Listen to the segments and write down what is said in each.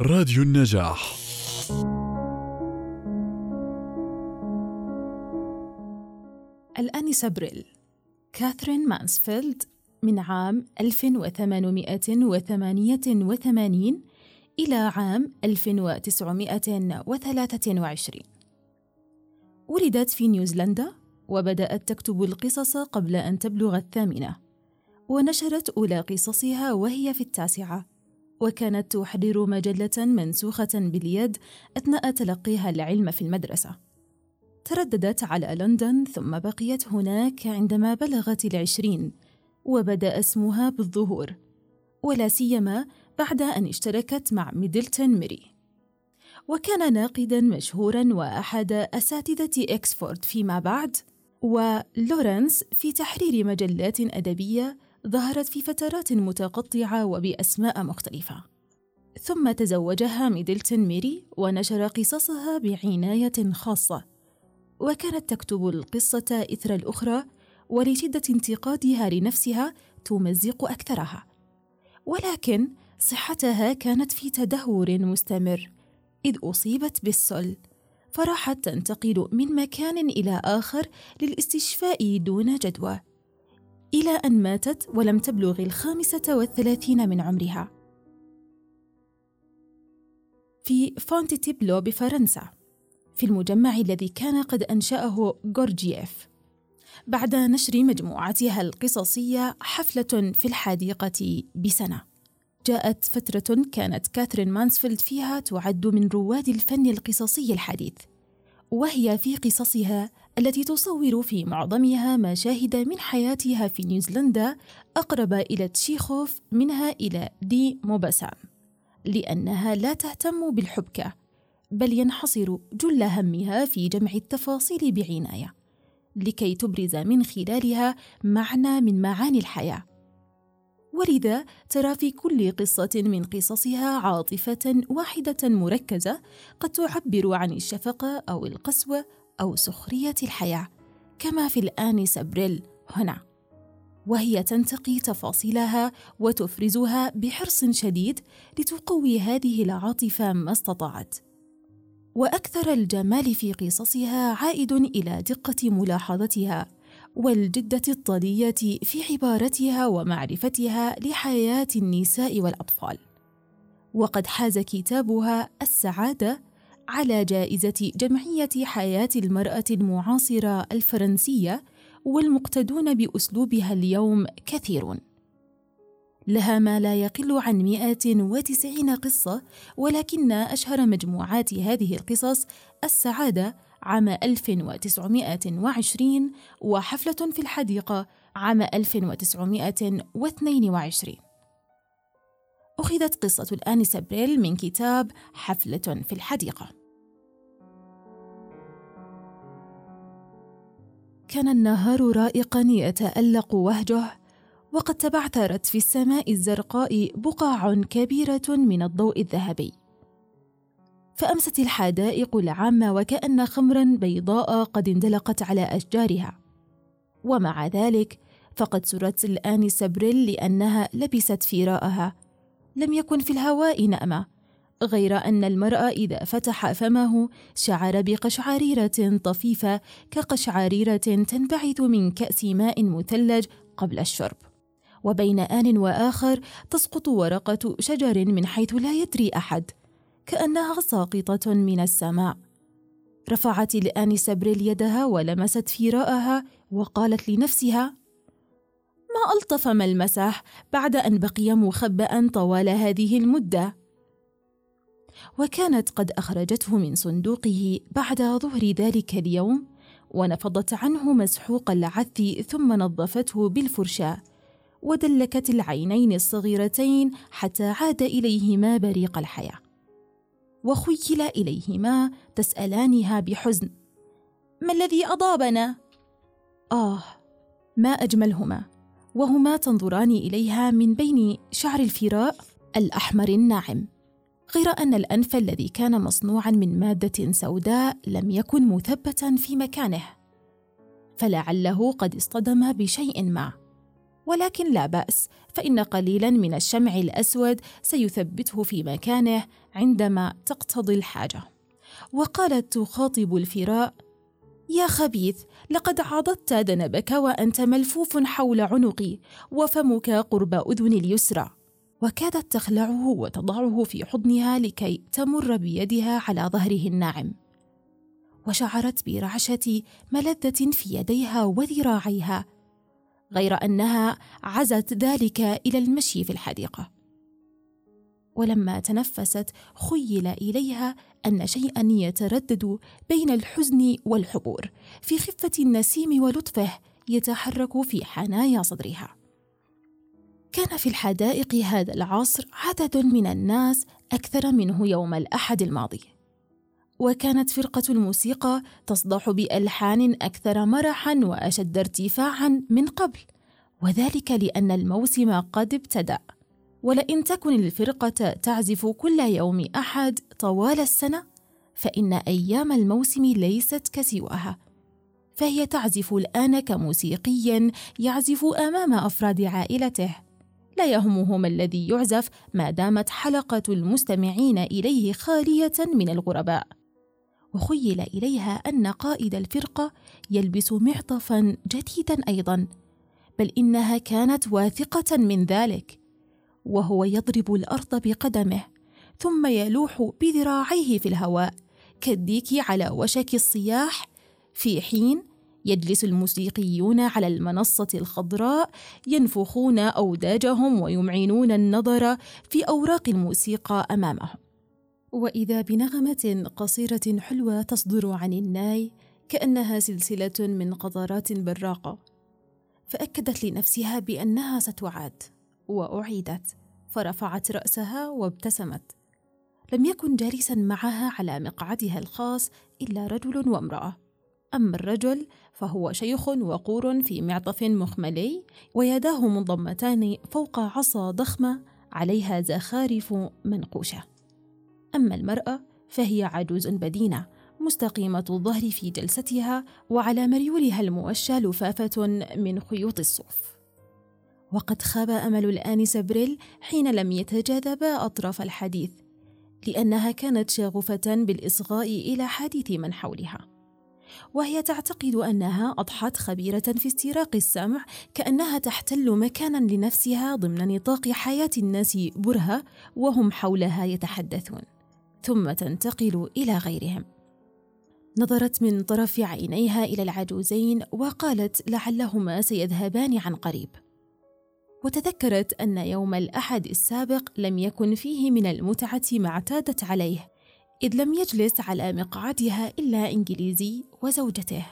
راديو النجاح. الآنسة بريل كاثرين مانسفيلد من عام 1888 إلى عام 1923 ولدت في نيوزيلندا وبدأت تكتب القصص قبل أن تبلغ الثامنة ونشرت أولى قصصها وهي في التاسعة. وكانت تحرر مجلة منسوخة باليد أثناء تلقيها العلم في المدرسة. ترددت على لندن ثم بقيت هناك عندما بلغت العشرين وبدأ اسمها بالظهور ولا سيما بعد أن اشتركت مع ميدلتون ميري. وكان ناقدا مشهورا وأحد أساتذة إكسفورد فيما بعد ولورنس في تحرير مجلات أدبية ظهرت في فترات متقطعة وبأسماء مختلفة. ثم تزوجها ميدلتون ميري ونشر قصصها بعناية خاصة. وكانت تكتب القصة إثر الأخرى ولشدة انتقادها لنفسها تمزق أكثرها. ولكن صحتها كانت في تدهور مستمر. إذ أصيبت بالسل فراحت تنتقل من مكان إلى آخر للاستشفاء دون جدوى. إلى أن ماتت ولم تبلغ الخامسة والثلاثين من عمرها. في فونتينبلو بفرنسا في المجمع الذي كان قد أنشأه غورجييف بعد نشر مجموعتها القصصية حفلة في الحديقة بسنة. جاءت فترة كانت كاثرين مانسفيلد فيها تعد من رواد الفن القصصي الحديث. وهي في قصصها التي تصور في معظمها مشاهد من حياتها في نيوزيلندا أقرب إلى تشيخوف منها إلى دي موباسان لأنها لا تهتم بالحبكة بل ينحصر جل همها في جمع التفاصيل بعناية لكي تبرز من خلالها معنى من معاني الحياة. ولذا ترى في كل قصة من قصصها عاطفة واحدة مركزة قد تعبر عن الشفقة أو القسوة أو سخرية الحياة كما في الآنسة بريل هنا. وهي تنتقي تفاصيلها وتفرزها بحرص شديد لتقوي هذه العاطفة ما استطاعت. وأكثر الجمال في قصصها عائد إلى دقة ملاحظتها والجدة الطلية في عبارتها ومعرفتها لحياة النساء والأطفال. وقد حاز كتابها السعادة على جائزة جمعية حياة المرأة المعاصرة الفرنسية والمقتدون بأسلوبها اليوم كثيرون لها ما لا يقل عن 190 قصة ولكن أشهر مجموعات هذه القصص السعادة عام 1920 وحفلة في الحديقة عام 1922 أخذت قصة الآنسة بريل من كتاب حفلة في الحديقة. كان النهار رائقا يتألق وهجه وقد تبعثرت في السماء الزرقاء بقاع كبيرة من الضوء الذهبي. فأمست الحدائق العامة وكأن خمرا بيضاء قد اندلقت على أشجارها. ومع ذلك فقد سرت الآن سبريل لأنها لبست فراءها. لم يكن في الهواء نأمة غير أن المرء إذا فتح فمه شعر بقشعريرة طفيفة كقشعريرة تنبعث من كأس ماء مثلج قبل الشرب. وبين آن وآخر تسقط ورقة شجر من حيث لا يدري أحد. كأنها ساقطة من السماء. رفعت الآنسة بريل يدها ولمست فراءها وقالت لنفسها ما ألطف ملمسه بعد أن بقي مخبأ طوال هذه المدة. وكانت قد أخرجته من صندوقه بعد ظهر ذلك اليوم ونفضت عنه مسحوق العث ثم نظفته بالفرشاة ودلكت العينين الصغيرتين حتى عاد إليهما بريق الحياة. وخيل إليهما تسألانها بحزن. ما الذي أضابنا؟ آه ما أجملهما وهما تنظران إليها من بين شعر الفراء الأحمر الناعم غير أن الأنف الذي كان مصنوعا من مادة سوداء لم يكن مثبتا في مكانه فلعله قد اصطدم بشيء ما. ولكن لا بأس فإن قليلا من الشمع الأسود سيثبته في مكانه عندما تقتضي الحاجة. وقالت تخاطب الفراء يا خبيث لقد عضدت ذنبك وأنت ملفوف حول عنقي وفمك قرب اذني اليسرى. وكادت تخلعه وتضعه في حضنها لكي تمر بيدها على ظهره الناعم. وشعرت برعشة ملذة في يديها وذراعيها غير أنها عزت ذلك إلى المشي في الحديقة. ولما تنفست خيل إليها أن شيئا يتردد بين الحزن والحبور في خفة النسيم ولطفه يتحرك في حنايا صدرها. كان في الحدائق هذا العصر عدد من الناس أكثر منه يوم الأحد الماضي. وكانت فرقة الموسيقى تصدح بألحان أكثر مرحا وأشد ارتفاعا من قبل وذلك لأن الموسم قد ابتدأ. ولئن تكن الفرقة تعزف كل يوم أحد طوال السنة فإن أيام الموسم ليست كسواها. فهي تعزف الآن كموسيقي يعزف أمام أفراد عائلته. لا يهمه ما الذي يعزف ما دامت حلقة المستمعين إليه خالية من الغرباء. وخيل إليها أن قائد الفرقة يلبس معطفا جديدا أيضا بل إنها كانت واثقة من ذلك وهو يضرب الأرض بقدمه ثم يلوح بذراعيه في الهواء كالديك على وشك الصياح في حين يجلس الموسيقيون على المنصة الخضراء ينفخون أوداجهم ويمعنون النظر في أوراق الموسيقى أمامهم. وإذا بنغمة قصيرة حلوة تصدر عن الناي كأنها سلسلة من قطرات براقة. فأكدت لنفسها بأنها ستعاد. وأعيدت. فرفعت رأسها وابتسمت. لم يكن جالسا معها على مقعدها الخاص إلا رجل وامرأة. أما الرجل فهو شيخ وقور في معطف مخملي ويداه منضمتان فوق عصا ضخمة عليها زخارف منقوشة. أما المرأة فهي عجوز بدينة مستقيمة الظهر في جلستها وعلى مريولها الموشى لفافة من خيوط الصوف. وقد خاب أمل الانسه بريل حين لم يتجاذبا أطراف الحديث لأنها كانت شاغفة بالإصغاء إلى حديث من حولها. وهي تعتقد أنها أضحت خبيرة في استراق السمع كأنها تحتل مكانا لنفسها ضمن نطاق حياة الناس برهة وهم حولها يتحدثون. ثم تنتقل إلى غيرهم. نظرت من طرف عينيها إلى العجوزين وقالت لعلهما سيذهبان عن قريب. وتذكرت أن يوم الأحد السابق لم يكن فيه من المتعة ما اعتادت عليه إذ لم يجلس على مقعدها إلا إنجليزي وزوجته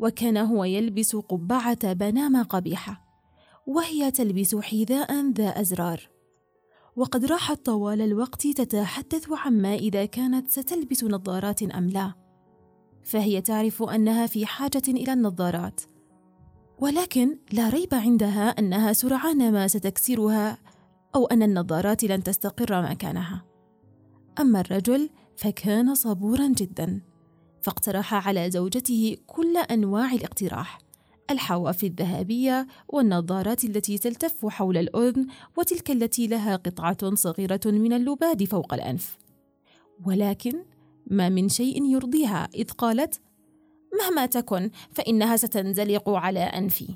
وكان هو يلبس قبعة بنامة قبيحة وهي تلبس حذاء ذا أزرار. وقد راحت طوال الوقت تتحدث عما إذا كانت ستلبس نظارات أم لا. فهي تعرف أنها في حاجة إلى النظارات. ولكن لا ريب عندها أنها سرعان ما ستكسرها أو أن النظارات لن تستقر مكانها. أما الرجل فكان صبورا جدا فاقترح على زوجته كل أنواع الاقتراح. الحواف الذهبية والنظارات التي تلتف حول الأذن وتلك التي لها قطعة صغيرة من اللباد فوق الأنف. ولكن ما من شيء يرضيها إذ قالت مهما تكن فإنها ستنزلق على أنفي.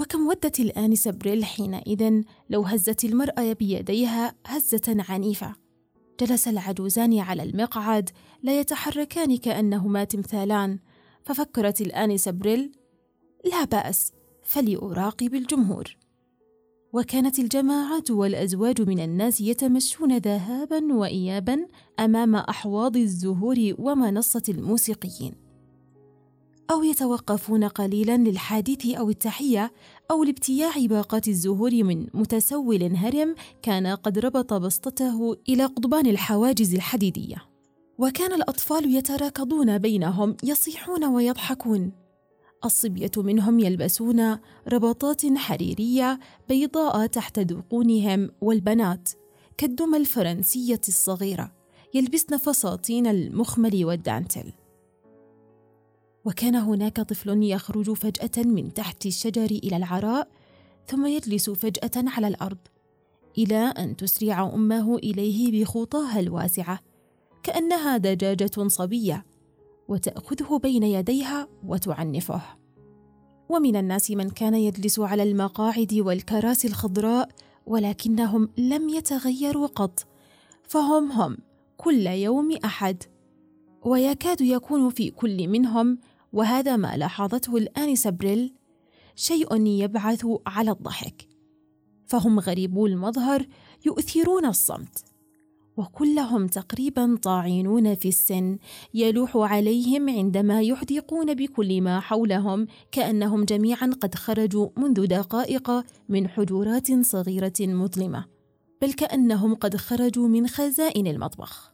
وكم ودت الآنسة بريل حينئذ لو هزت المرأة بيديها هزة عنيفة. جلس العجوزان على المقعد لا يتحركان كأنهما تمثالان. ففكرت الآنسة بريل لا بأس فلأراقب الجمهور. وكانت الجماعات والأزواج من الناس يتمشون ذهابا وإيابا أمام أحواض الزهور ومنصة الموسيقيين. أو يتوقفون قليلا للحديث أو التحية أو لابتياع باقات الزهور من متسول هرم كان قد ربط بسطته إلى قضبان الحواجز الحديدية. وكان الأطفال يتراكضون بينهم يصيحون ويضحكون. الصبية منهم يلبسون ربطات حريرية بيضاء تحت ذقونهم والبنات كالدمى الفرنسية الصغيرة يلبسن فساتين المخمل والدانتل وكان هناك طفل يخرج فجأة من تحت الشجر إلى العراء ثم يجلس فجأة على الأرض إلى أن تسرع أمه إليه بخطاها الواسعة كأنها دجاجة صبية. وتأخذه بين يديها وتعنفه. ومن الناس من كان يجلس على المقاعد والكراسي الخضراء ولكنهم لم يتغيروا قط. فهم هم كل يوم أحد. ويكاد يكون في كل منهم وهذا ما لاحظته الآنسة بريل شيء يبعث على الضحك. فهم غريبو المظهر يؤثرون الصمت. وكلهم تقريبا طاعنون في السن. يلوح عليهم عندما يحدقون بكل ما حولهم كأنهم جميعا قد خرجوا منذ دقائق من حجرات صغيرة مظلمة بل كأنهم قد خرجوا من خزائن المطبخ.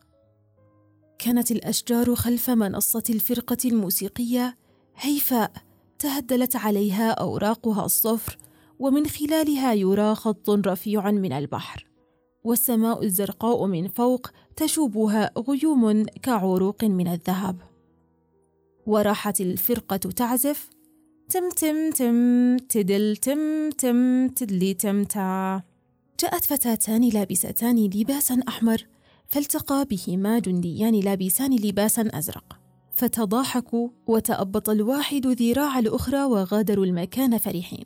كانت الأشجار خلف منصة الفرقة الموسيقية. هيفاء تهدلت عليها أوراقها الصفر ومن خلالها يرى خط رفيع من البحر. والسماء الزرقاء من فوق تشوبها غيوم كعروق من الذهب. وراحت الفرقة تعزف تم تم تم تدل تم تم تدلي تمتع جاءت فتاتان لابستان لباسا أحمر فالتقى بهما جنديان لابسان لباسا أزرق. فتضاحكوا وتأبط الواحد ذراع الأخرى وغادروا المكان فرحين.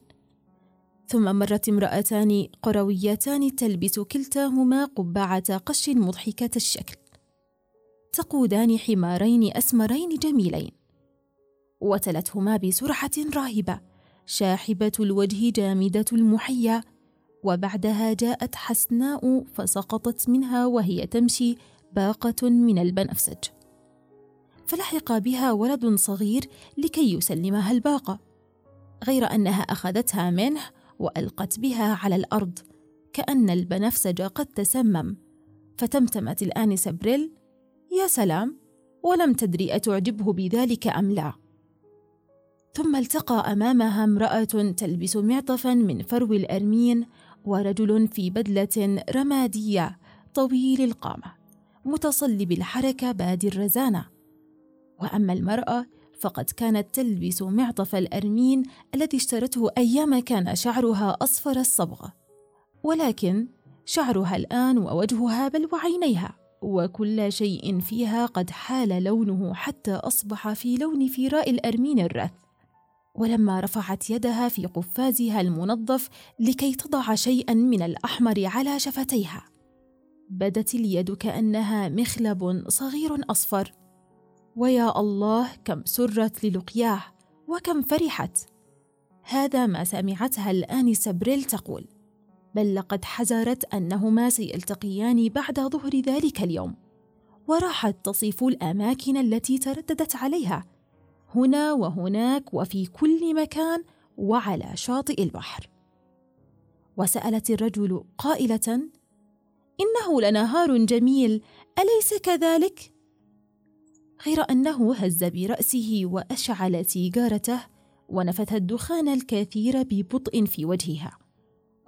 ثم مرت امرأتان قرويتان تلبس كلتاهما قبعة قش مضحكة الشكل. تقودان حمارين أسمرين جميلين. وتلتهما بسرعة راهبة شاحبة الوجه جامدة المحيا. وبعدها جاءت حسناء فسقطت منها وهي تمشي باقة من البنفسج. فلحق بها ولد صغير لكي يسلمها الباقة. غير أنها أخذتها منه وألقت بها على الأرض كأن البنفسج قد تسمم. فتمتمت الانسه بريل يا سلام ولم تدري أتعجبه بذلك أم لا؟ ثم التقى أمامها امرأة تلبس معطفا من فرو الأرمين ورجل في بدلة رمادية طويل القامة متصلب الحركه بادي الرزانة. وأما المرأة فقد كانت تلبس معطف الأرمين الذي اشترته أيام كان شعرها أصفر الصبغة ولكن شعرها الآن ووجهها بل وعينيها وكل شيء فيها قد حال لونه حتى أصبح في لون فراء الأرمين الرث. ولما رفعت يدها في قفازها المنظف لكي تضع شيئا من الأحمر على شفتيها بدت اليد كأنها مخلب صغير أصفر. ويا الله كم سرت للقياه وكم فرحت. هذا ما سمعتها الآنسة بريل تقول بل لقد حذرت أنهما سيلتقيان بعد ظهر ذلك اليوم. وراحت تصف الأماكن التي ترددت عليها هنا وهناك وفي كل مكان وعلى شاطئ البحر. وسألت الرجل قائلة إنه لنهار جميل أليس كذلك؟ غير أنه هز برأسه وأشعل سيجارته ونفث الدخان الكثير ببطء في وجهها.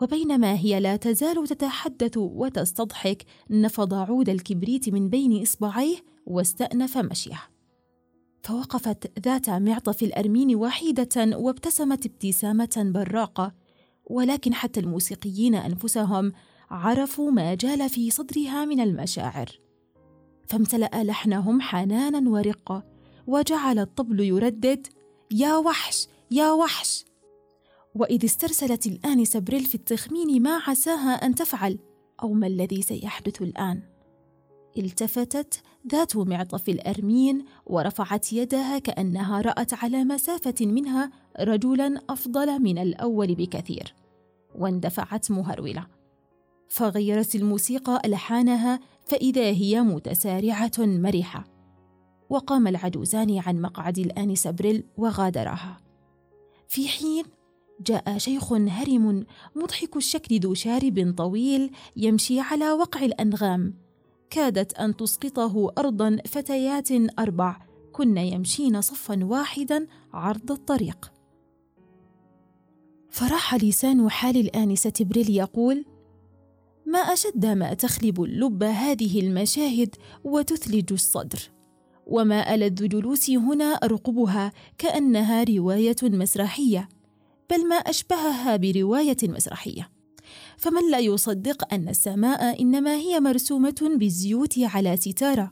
وبينما هي لا تزال تتحدث وتستضحك نفض عود الكبريت من بين إصبعيه واستأنف مشيه. فوقفت ذات معطف الأرمين وحيدة وابتسمت ابتسامة براقة ولكن حتى الموسيقيين أنفسهم عرفوا ما جال في صدرها من المشاعر. فامتلأ لحنهم حنانا ورقة وجعل الطبل يردد يا وحش يا وحش! وإذ استرسلت الآنسة بريل في التخمين ما عساها أن تفعل أو ما الذي سيحدث الآن؟ التفتت ذات معطف الأرمين ورفعت يدها كأنها رأت على مسافة منها رجلا أفضل من الأول بكثير واندفعت مهرولة. فغيرت الموسيقى ألحانها فإذا هي متسارعة مرحة. وقام العجوزان عن مقعد الآنسة بريل وغادرها. في حين جاء شيخ هرم مضحك الشكل ذو شارب طويل يمشي على وقع الأنغام. كادت أن تسقطه أرضا فتيات أربع كن يمشين صفا واحدا عرض الطريق. فراح لسان حال الآنسة بريل يقول ما أشد ما تخلب اللب هذه المشاهد وتثلج الصدر. وما ألذ جلوسي هنا ارقبها كأنها رواية مسرحية بل ما أشبهها برواية مسرحية. فمن لا يصدق أن السماء إنما هي مرسومة بالزيوت على ستارة.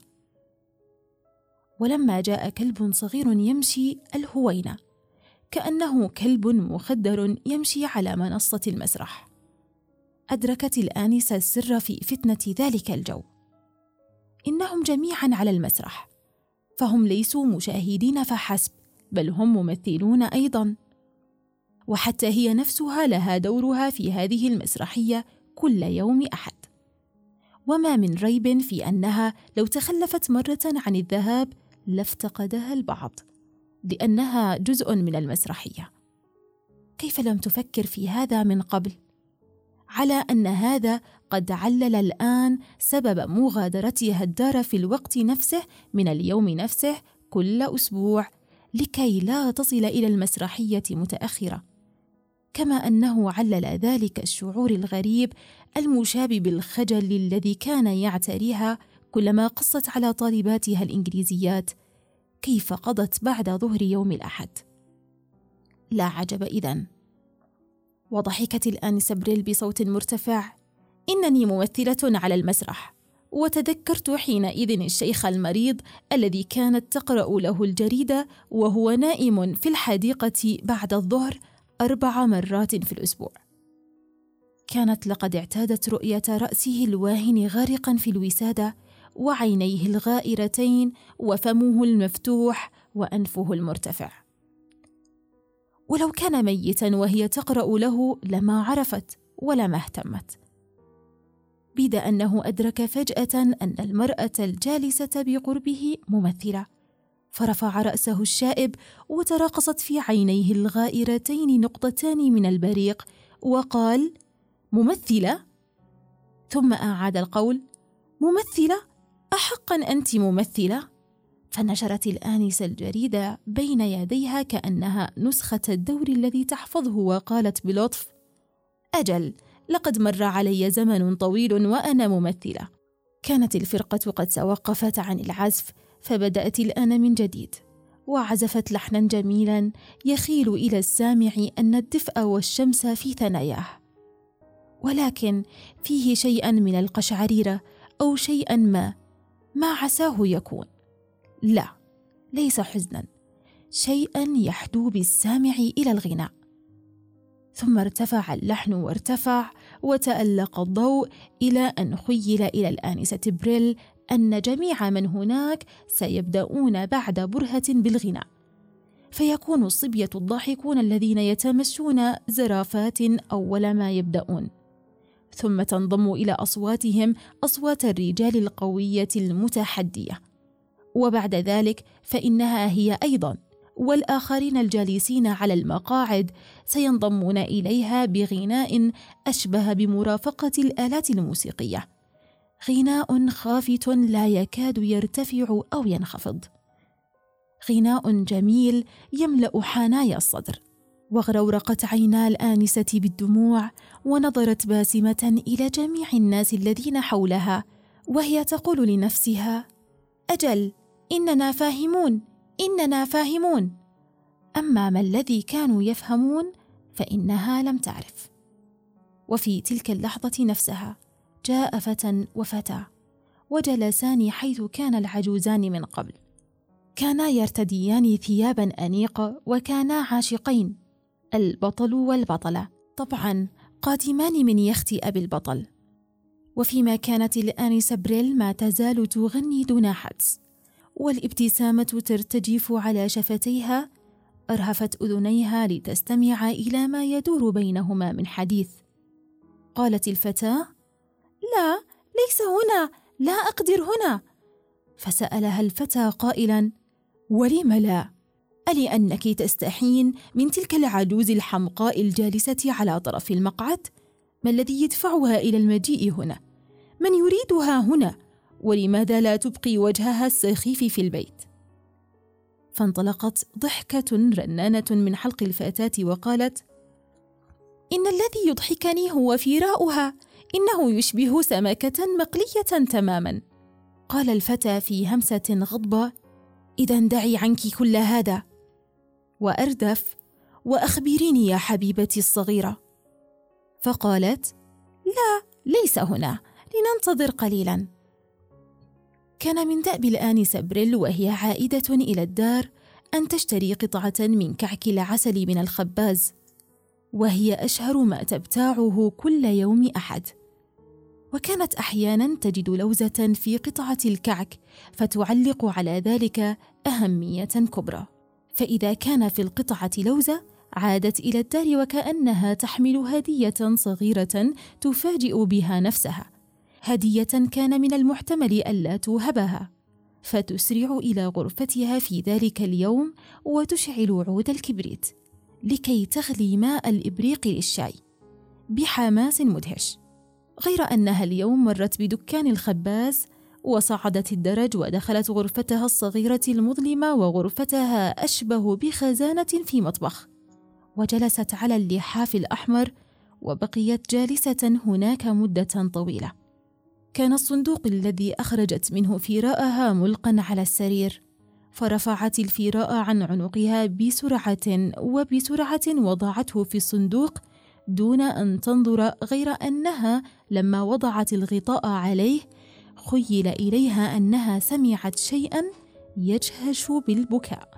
ولما جاء كلب صغير يمشي الهوينة كأنه كلب مخدر يمشي على منصة المسرح. أدركت الآنسة السر في فتنة ذلك الجو. إنهم جميعا على المسرح فهم ليسوا مشاهدين فحسب بل هم ممثلون أيضا. وحتى هي نفسها لها دورها في هذه المسرحية كل يوم أحد. وما من ريب في أنها لو تخلفت مرة عن الذهاب لافتقدها البعض لأنها جزء من المسرحية. كيف لم تفكر في هذا من قبل؟ على أن هذا قد علل الآن سبب مغادرتها الدار في الوقت نفسه من اليوم نفسه كل أسبوع لكي لا تصل إلى المسرحية متأخرة. كما أنه علل ذلك الشعور الغريب المشابه بالخجل الذي كان يعتريها كلما قصت على طالباتها الإنجليزيات كيف قضت بعد ظهر يوم الأحد. لا عجب إذن. وضحكت الآنسة بريل بصوت مرتفع. إنني ممثلة على المسرح. وتذكرت حينئذ الشيخ المريض الذي كانت تقرأ له الجريدة وهو نائم في الحديقة بعد الظهر أربع مرات في الأسبوع. كانت لقد اعتادت رؤية رأسه الواهن غارقا في الوسادة وعينيه الغائرتين وفمه المفتوح وأنفه المرتفع. ولو كان ميتا وهي تقرأ له لما عرفت ولما اهتمت. بيد أنه أدرك فجأة أن المرأة الجالسة بقربه ممثلة. فرفع رأسه الشائب وتراقصت في عينيه الغائرتين نقطتان من البريق وقال ممثلة؟ ثم أعاد القول ممثلة؟ احقا أنت ممثلة؟ فنشرت الآنسة الجريدة بين يديها كأنها نسخة الدور الذي تحفظه وقالت بلطف: أجل، لقد مر علي زمن طويل وأنا ممثلة. كانت الفرقة قد توقفت عن العزف، فبدأت الآن من جديد، وعزفت لحنا جميلا يخيل إلى السامع أن الدفء والشمس في ثناياه. ولكن فيه شيئا من القشعريرة أو شيئا ما، ما عساه يكون. لا ليس حزنا. شيئا يحدو بالسامع إلى الغناء. ثم ارتفع اللحن وارتفع وتألق الضوء إلى أن خيل إلى الآنسة بريل أن جميع من هناك سيبدأون بعد برهة بالغناء. فيكون الصبية الضاحكون الذين يتمشون زرافات أول ما يبدأون. ثم تنضم إلى أصواتهم أصوات الرجال القوية المتحدية. وبعد ذلك فإنها هي أيضا. والآخرين الجالسين على المقاعد سينضمون إليها بغناء أشبه بمرافقة الآلات الموسيقية. غناء خافت لا يكاد يرتفع أو ينخفض. غناء جميل يملأ حنايا الصدر. وغرورقت عينا الآنسة بالدموع ونظرت باسمة إلى جميع الناس الذين حولها وهي تقول لنفسها أجل! إننا فاهمون إننا فاهمون. أما ما الذي كانوا يفهمون فإنها لم تعرف. وفي تلك اللحظة نفسها جاء فتى وفتى وجلسان حيث كان العجوزان من قبل. كانا يرتديان ثيابا أنيقة وكانا عاشقين البطل والبطلة طبعا قادمان من يخت أبي البطل. وفيما كانت الآنسة بريل ما تزال تغني دون حدس. والابتسامة ترتجف على شفتيها أرهفت أذنيها لتستمع إلى ما يدور بينهما من حديث. قالت الفتاة لا ليس هنا لا أقدر هنا. فسألها الفتى قائلا ولم لا؟ ألأنك تستحين من تلك العجوز الحمقاء الجالسة على طرف المقعد؟ ما الذي يدفعها إلى المجيء هنا؟ من يريدها هنا؟ ولماذا لا تبقي وجهها السخيف في البيت؟ فانطلقت ضحكة رنانة من حلق الفتاة وقالت إن الذي يضحكني هو فراؤها إنه يشبه سمكة مقلية تماما. قال الفتى في همسة غضبة اذا دعي عنك كل هذا. وأردف وأخبريني يا حبيبتي الصغيرة. فقالت لا ليس هنا لننتظر قليلا. كان من دأب الآنسة بريل وهي عائدة إلى الدار أن تشتري قطعة من كعك العسل من الخباز وهي أشهر ما تبتاعه كل يوم أحد. وكانت أحيانا تجد لوزة في قطعة الكعك فتعلق على ذلك أهمية كبرى. فإذا كان في القطعة لوزة عادت إلى الدار وكأنها تحمل هدية صغيرة تفاجئ بها نفسها. هدية كان من المحتمل ألا توهبها فتسرع إلى غرفتها في ذلك اليوم وتشعل عود الكبريت لكي تغلي ماء الإبريق للشاي بحماس مدهش. غير أنها اليوم مرت بدكان الخباز وصعدت الدرج ودخلت غرفتها الصغيرة المظلمة وغرفتها أشبه بخزانة في مطبخ وجلست على اللحاف الأحمر وبقيت جالسة هناك مدة طويلة. كان الصندوق الذي أخرجت منه فراءها ملقا على السرير. فرفعت الفراء عن عنقها بسرعة وبسرعة وضعته في الصندوق دون أن تنظر غير أنها لما وضعت الغطاء عليه خيل إليها أنها سمعت شيئا يجهش بالبكاء.